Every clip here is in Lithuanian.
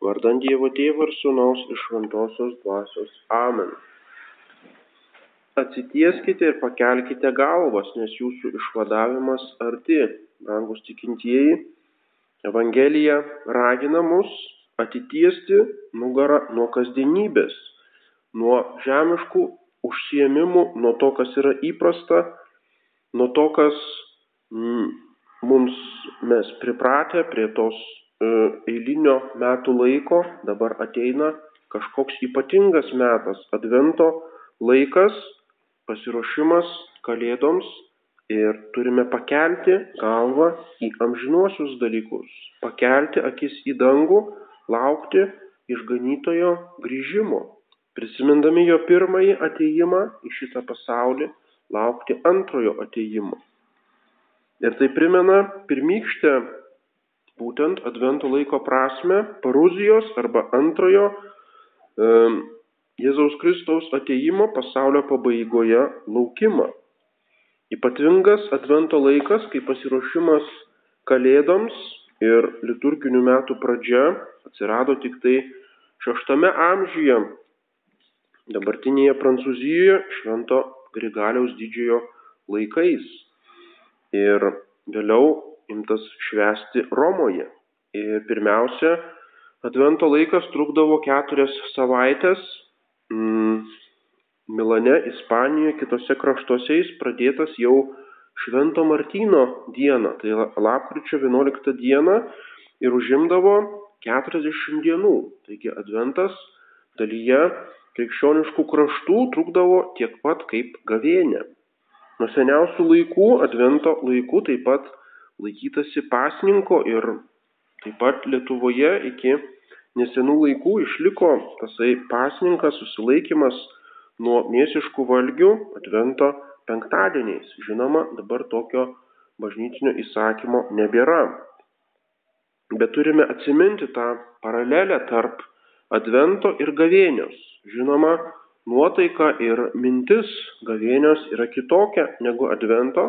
Vardant Dievo Tėvo ir Sūnaus iš Šventosios Dvasios. Amen. Atsitieskite ir pakelkite galvas, nes jūsų išvadavimas arti, brangus tikintieji. Evangelija ragina mus atitiesti nugarą nuo kasdienybės, nuo žemiškų užsiemimų, nuo to, kas yra įprasta, nuo to, kas mm, mums mes pripratę prie tos eilinio metų laiko dabar ateina kažkoks ypatingas metas, advento laikas, pasiruošimas kalėdoms ir turime pakelti galvą į amžinuosius dalykus, pakelti akis į dangų, laukti išganytojo grįžimo, prisimindami jo pirmąjį ateimą į šitą pasaulį, laukti antrojo ateimo. Ir tai primena pirmykštę būtent advento laiko prasme, paruzijos arba antrojo e, Jėzaus Kristaus ateimo pasaulio pabaigoje laukimą. Ypatingas advento laikas, kaip pasiruošimas kalėdoms ir liturginių metų pradžia atsirado tik tai šeštame amžiuje, dabartinėje Prancūzijoje švento Grigaliaus didžiojo laikais. Ir vėliau imtas švęsti Romoje. Ir pirmiausia, Advento laikas trukdavo keturias savaitės. Mm, Milane, Ispanijoje, kitose kraštuose jis pradėtas jau Švento Martyno dieną, tai lapkričio 11 dieną ir užimdavo 40 dienų. Taigi Adventas dalyje krikščioniškų kraštų trukdavo tiek pat kaip gavėnė. Nuo seniausių laikų, Advento laikų taip pat laikytasi pasninko ir taip pat Lietuvoje iki nesenų laikų išliko tasai pasninkas, susilaikimas nuo mėsiškų valgių Advento penktadieniais. Žinoma, dabar tokio bažnytinio įsakymo nebėra. Bet turime atsiminti tą paralelę tarp Advento ir gavėnios. Žinoma, nuotaika ir mintis gavėnios yra kitokia negu Advento,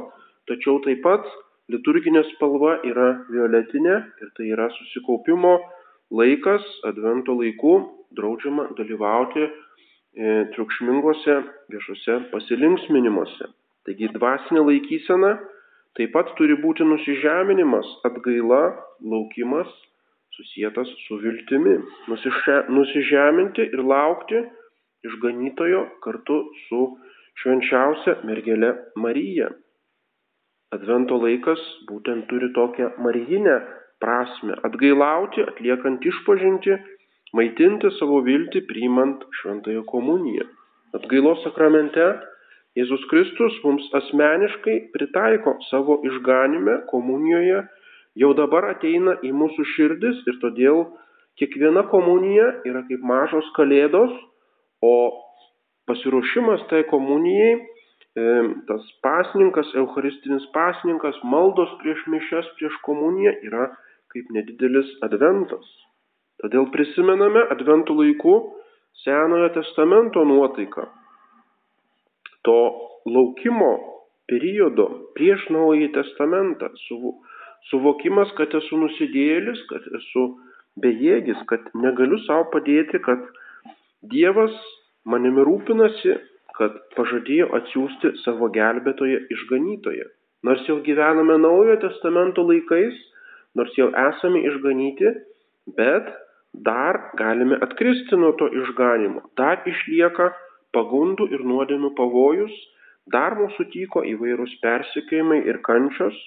tačiau taip pat Liturginė spalva yra violetinė ir tai yra susikaupimo laikas, advento laiku draudžiama dalyvauti e, triukšminguose viešuose pasilinksminimuose. Taigi dvasinė laikysena taip pat turi būti nusižeminimas, atgaila, laukimas susijęs su viltimi. Nusiše, nusižeminti ir laukti išganytojo kartu su švenčiausia mergelė Marija. Advento laikas būtent turi tokią marijinę prasme - atgailauti, atliekant išpažinti, maitinti savo viltį, priimant šventąją komuniją. Atgailos sakramente Jėzus Kristus mums asmeniškai pritaiko savo išganime komunijoje, jau dabar ateina į mūsų širdis ir todėl kiekviena komunija yra kaip mažos kalėdos, o pasiruošimas tai komunijai tas pasninkas, eucharistinis pasninkas, maldos prieš mišes, prieš komuniją yra kaip nedidelis adventas. Todėl prisimename adventų laikų Senojo testamento nuotaiką. To laukimo periodo prieš Naująjį testamentą. Suvokimas, kad esu nusidėlis, kad esu bejėgis, kad negaliu savo padėti, kad Dievas manimi rūpinasi, kad pažadėjo atsiųsti savo gelbėtoją išganytoją. Nors jau gyvename naujojo testamento laikais, nors jau esame išganyti, bet dar galime atkristi nuo to išganimo. Dar išlieka pagundų ir nuodėmių pavojus, dar mūsų tyko įvairūs persikėjimai ir kančios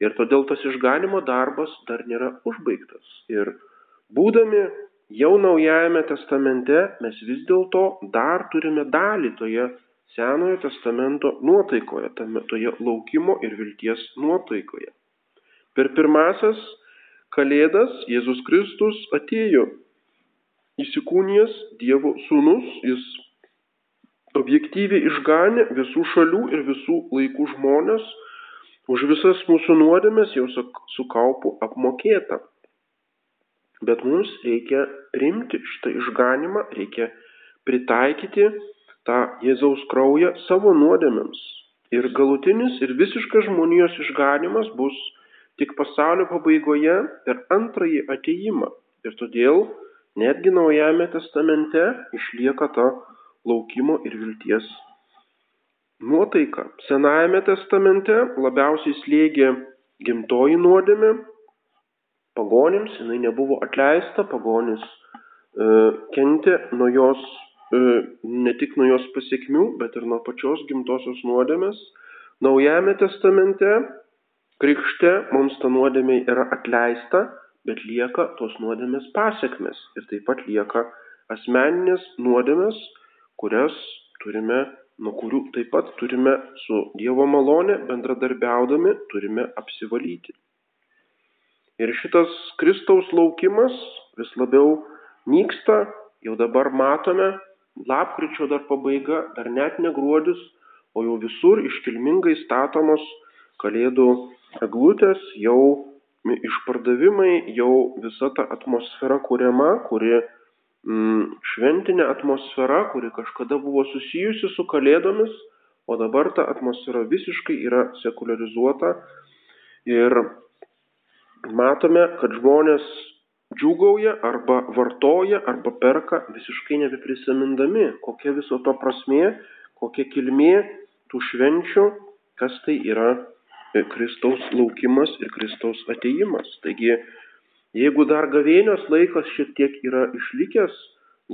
ir todėl tas išganimo darbas dar nėra užbaigtas. Ir būdami jau naujajame testamente mes vis dėlto dar turime dalį toje senojo testamento nuotaikoje, tame, toje laukimo ir vilties nuotaikoje. Per pirmasias kalėdas Jėzus Kristus atėjo įsikūnijęs Dievo sūnus, jis objektyviai išganė visų šalių ir visų laikų žmonės, už visas mūsų nuodėmės jau su kaupu apmokėta. Bet mums reikia priimti šitą išganimą, reikia pritaikyti tą Jėzaus kraują savo nuodėmėms. Ir galutinis ir visiškas žmonijos išganimas bus tik pasaulio pabaigoje per antrąjį ateimą. Ir todėl netgi Naujame testamente išlieka ta laukimo ir vilties nuotaika. Senajame testamente labiausiai slėgė gimtoji nuodėmė, pagonims jinai nebuvo atleista, pagonis e, kentė nuo jos, e, ne tik nuo jos pasiekmių, bet ir nuo pačios gimtosios nuodėmės. Naujame testamente krikšte mums ta nuodėmė yra atleista, bet lieka tos nuodėmės pasiekmes ir taip pat lieka asmeninės nuodėmės, kurias turime nuo kurių taip pat turime su Dievo malone bendradarbiaudami turime apsivalyti. Ir šitas Kristaus laukimas vis labiau nyksta, jau dabar matome, lapkričio dar pabaiga, dar net ne gruodis, o jau visur iškilmingai statomos kalėdų eglutės, jau išpardavimai, jau visa ta atmosfera kuriama, kuri mm, šventinė atmosfera, kuri kažkada buvo susijusi su kalėdomis, o dabar ta atmosfera visiškai yra sekularizuota ir matome, kad žmonės džiūgauja arba vartoja arba perka visiškai nebeprisimindami, kokia viso to prasmė, kokia kilmė tų švenčių, kas tai yra Kristaus laukimas ir Kristaus ateimas. Taigi Jeigu dar gavėnios laikas šiek tiek yra išlikęs,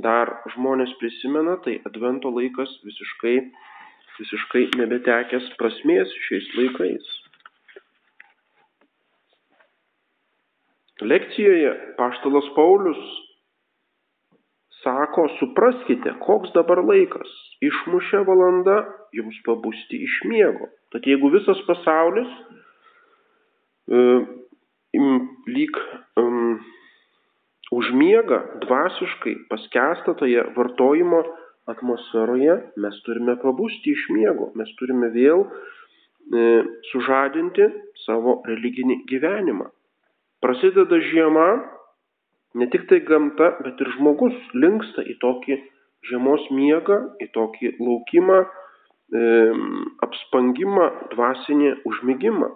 dar žmonės prisimena, tai advento laikas visiškai, visiškai nebetekęs prasmės šiais laikais. Lekcijoje Paštalas Paulius sako, supraskite, koks dabar laikas. Išmušė valanda jums pabusti iš miego. Tad jeigu visas pasaulis e, lyg um, užmiega dvasiškai paskęsta toje vartojimo atmosferoje, mes turime pabusti iš miego, mes turime vėl e, sužadinti savo religinį gyvenimą. Prasideda žiema, ne tik tai gamta, bet ir žmogus linksta į tokį žiemos miegą, į tokį laukimą, e, apspangimą, dvasinį užmygimą.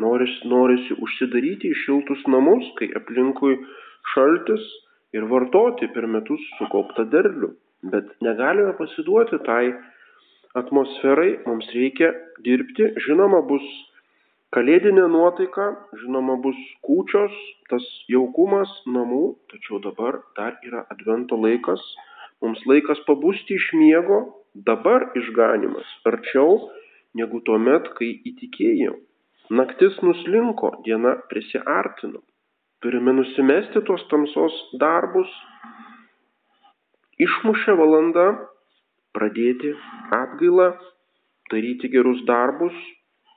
Noris, norisi užsidaryti į šiltus namus, kai aplinkui šaltis ir vartoti per metus sukauptą derlių. Bet negalime pasiduoti tai atmosferai, mums reikia dirbti, žinoma bus kalėdinė nuotaika, žinoma bus kūčios, tas jaukumas namų, tačiau dabar dar yra advento laikas, mums laikas pabusti iš miego, dabar išganimas arčiau negu tuo met, kai įtikėjau. Naktis nuslinko, diena prisiartino. Turime nusimesti tuos tamsos darbus. Išmušė valanda pradėti atgailą, daryti gerus darbus,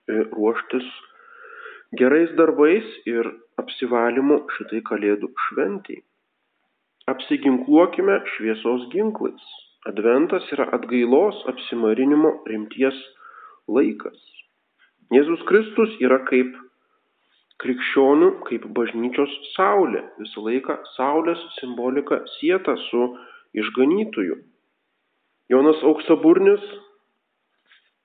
ruoštis gerais darbais ir apsivalymu šitai kalėdų šventiai. Apsiginkluokime šviesos ginklais. Adventas yra atgailos apsimarinimo rimties laikas. Jėzus Kristus yra kaip krikščionių, kaip bažnyčios saulė. Visą laiką saulės simbolika sieta su išganytoju. Jonas Auksaburnis,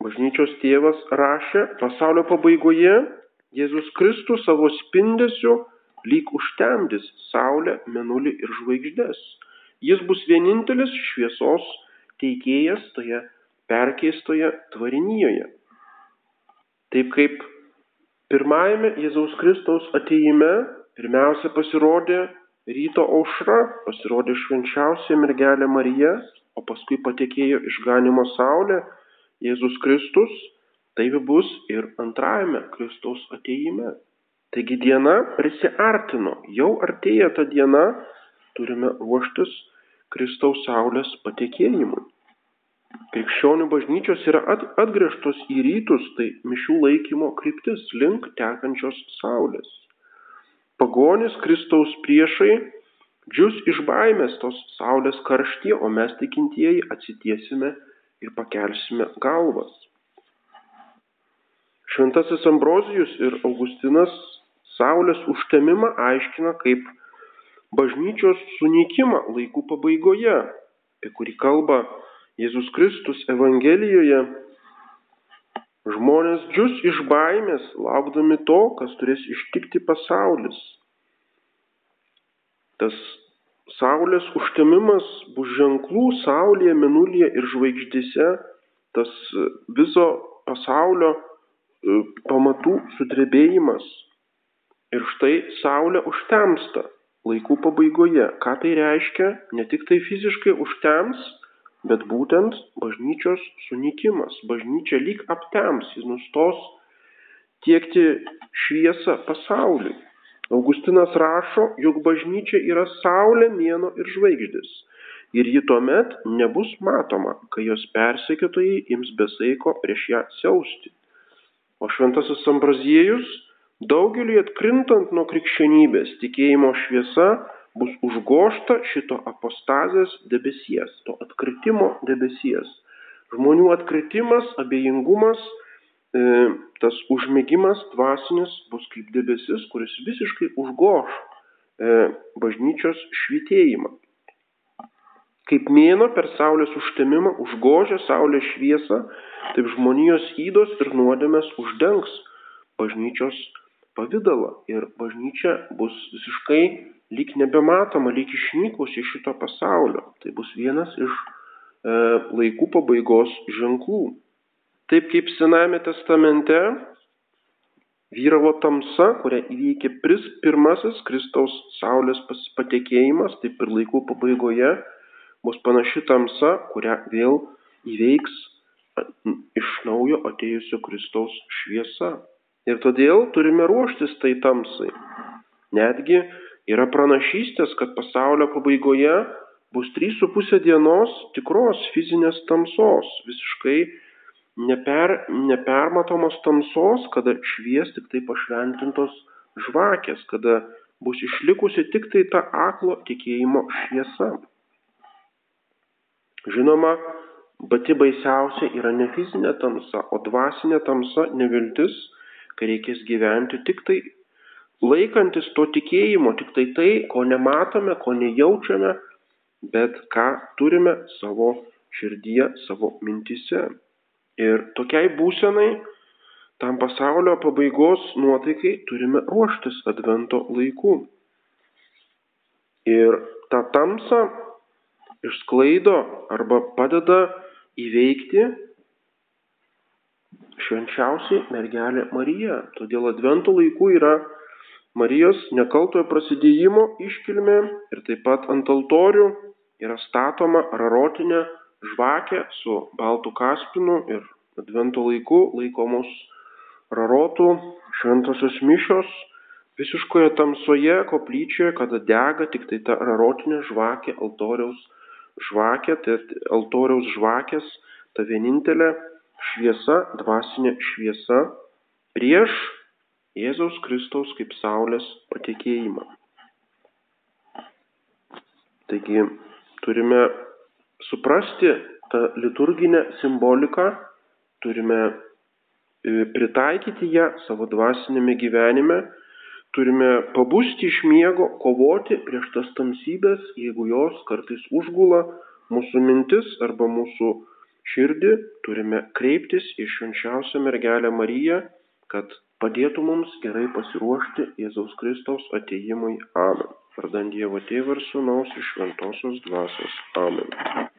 bažnyčios tėvas, rašė, pasaulio pabaigoje Jėzus Kristus savo spindesiu lyg užtemdys saulę, menulį ir žvaigždės. Jis bus vienintelis šviesos teikėjas toje perkeistoje tvarinyje. Taip kaip pirmajame Jėzaus Kristaus ateime pirmiausia pasirodė ryto aušra, pasirodė švenčiausia mergelė Marija, o paskui patekėjo išganimo saulė Jėzus Kristus, taip bus ir antrajame Kristaus ateime. Taigi diena prisiartino, jau artėja ta diena, turime ruoštis Kristaus saulės patekėjimui. Krikščionių bažnyčios yra atgręžtos į rytus, tai mišių laikymo kryptis link tekančios saulės. Pagonis Kristaus priešai džius iš baimės tos saulės karštie, o mes tikintieji atsitiesime ir pakelsime galvas. Šventasis Ambrozijus ir Augustinas saulės užtemimą aiškina kaip bažnyčios sunykimą laikų pabaigoje, apie kurį kalba Jėzus Kristus Evangelijoje žmonės džius iš baimės, laukdami to, kas turės ištikti pasaulis. Tas Saulės užtemimas bus ženklų Saulėje, Minulyje ir žvaigždėse, tas viso pasaulio e, pamatų sudrebėjimas. Ir štai Saulė užtemsta laikų pabaigoje. Ką tai reiškia? Ne tik tai fiziškai užtems, bet būtent bažnyčios sunikimas. Bažnyčia lyg aptems, jis nustos tiekti šviesą pasauliui. Augustinas rašo, jog bažnyčia yra saulė, mėno ir žvaigždės. Ir ji tuomet nebus matoma, kai jos persekiotojai ims besaiko prieš ją siausti. O šventasis Ambraziejus daugeliu atkrintant nuo krikščionybės tikėjimo šviesa bus užgošta šito apostazės debesies, to atkritimo debesies. Žmonių atkritimas, abejingumas tas užmėgimas dvasinis bus kaip debesis, kuris visiškai užgoš e, bažnyčios švitėjimą. Kaip mėno per saulės užtemimą užgožia saulės šviesą, taip žmonijos įdos ir nuodėmės uždengs bažnyčios pavydalą ir bažnyčia bus visiškai lyg nebematoma, lyg išnykus iš šito pasaulio. Tai bus vienas iš e, laikų pabaigos ženklų. Taip kaip Sename testamente vyravo tamsa, kurią įveikė pris pirmasis Kristaus saulės patekėjimas, taip ir laikų pabaigoje bus panaši tamsa, kurią vėl įveiks iš naujo atėjusio Kristaus šviesa. Ir todėl turime ruoštis tai tamsai. Netgi yra pranašystės, kad pasaulio pabaigoje bus 3,5 dienos tikros fizinės tamsos, visiškai neper, nepermatomos tamsos, kada švies tik tai pašventintos žvakės, kada bus išlikusi tik tai ta aklo tikėjimo šviesa. Žinoma, pati baisiausia yra ne fizinė tamsa, o dvasinė tamsa, neviltis, kai reikės gyventi tik tai laikantis to tikėjimo, tik tai tai, ko nematome, ko nejaučiame, bet ką turime savo širdyje, savo mintise. Ir tokiai būsenai, tam pasaulio pabaigos nuotaikai turime ruoštis advento laiku. Ir tą tamsą išsklaido arba padeda įveikti švenčiausiai mergelė Marija. Todėl advento laikų yra Marijos nekaltojo prasidėjimo iškilmė ir taip pat ant altorių yra statoma rarotinė žvakė su baltu kaspinu ir advento laiku laikomos rarotų šventosios mišios visiškoje tamsoje koplyčioje, kada dega tik tai ta rarotinė žvakė, altoriaus žvakė, tai altoriaus žvakės, ta vienintelė šviesa, dvasinė šviesa prieš Jėzaus Kristaus kaip Saulės patekėjimą. Taigi turime suprasti tą liturginę simboliką, turime e, pritaikyti ją savo dvasinėme gyvenime, turime pabusti iš miego, kovoti prieš tas tamsybės, jeigu jos kartais užgula mūsų mintis arba mūsų širdį, turime kreiptis į švenčiausią mergelę Mariją, kad padėtų mums gerai pasiruošti Jėzaus Kristaus ateimui. Amen. Vardant Dievo Tėvą ir Sūnaus iš Šventosios Dvasios. Amen.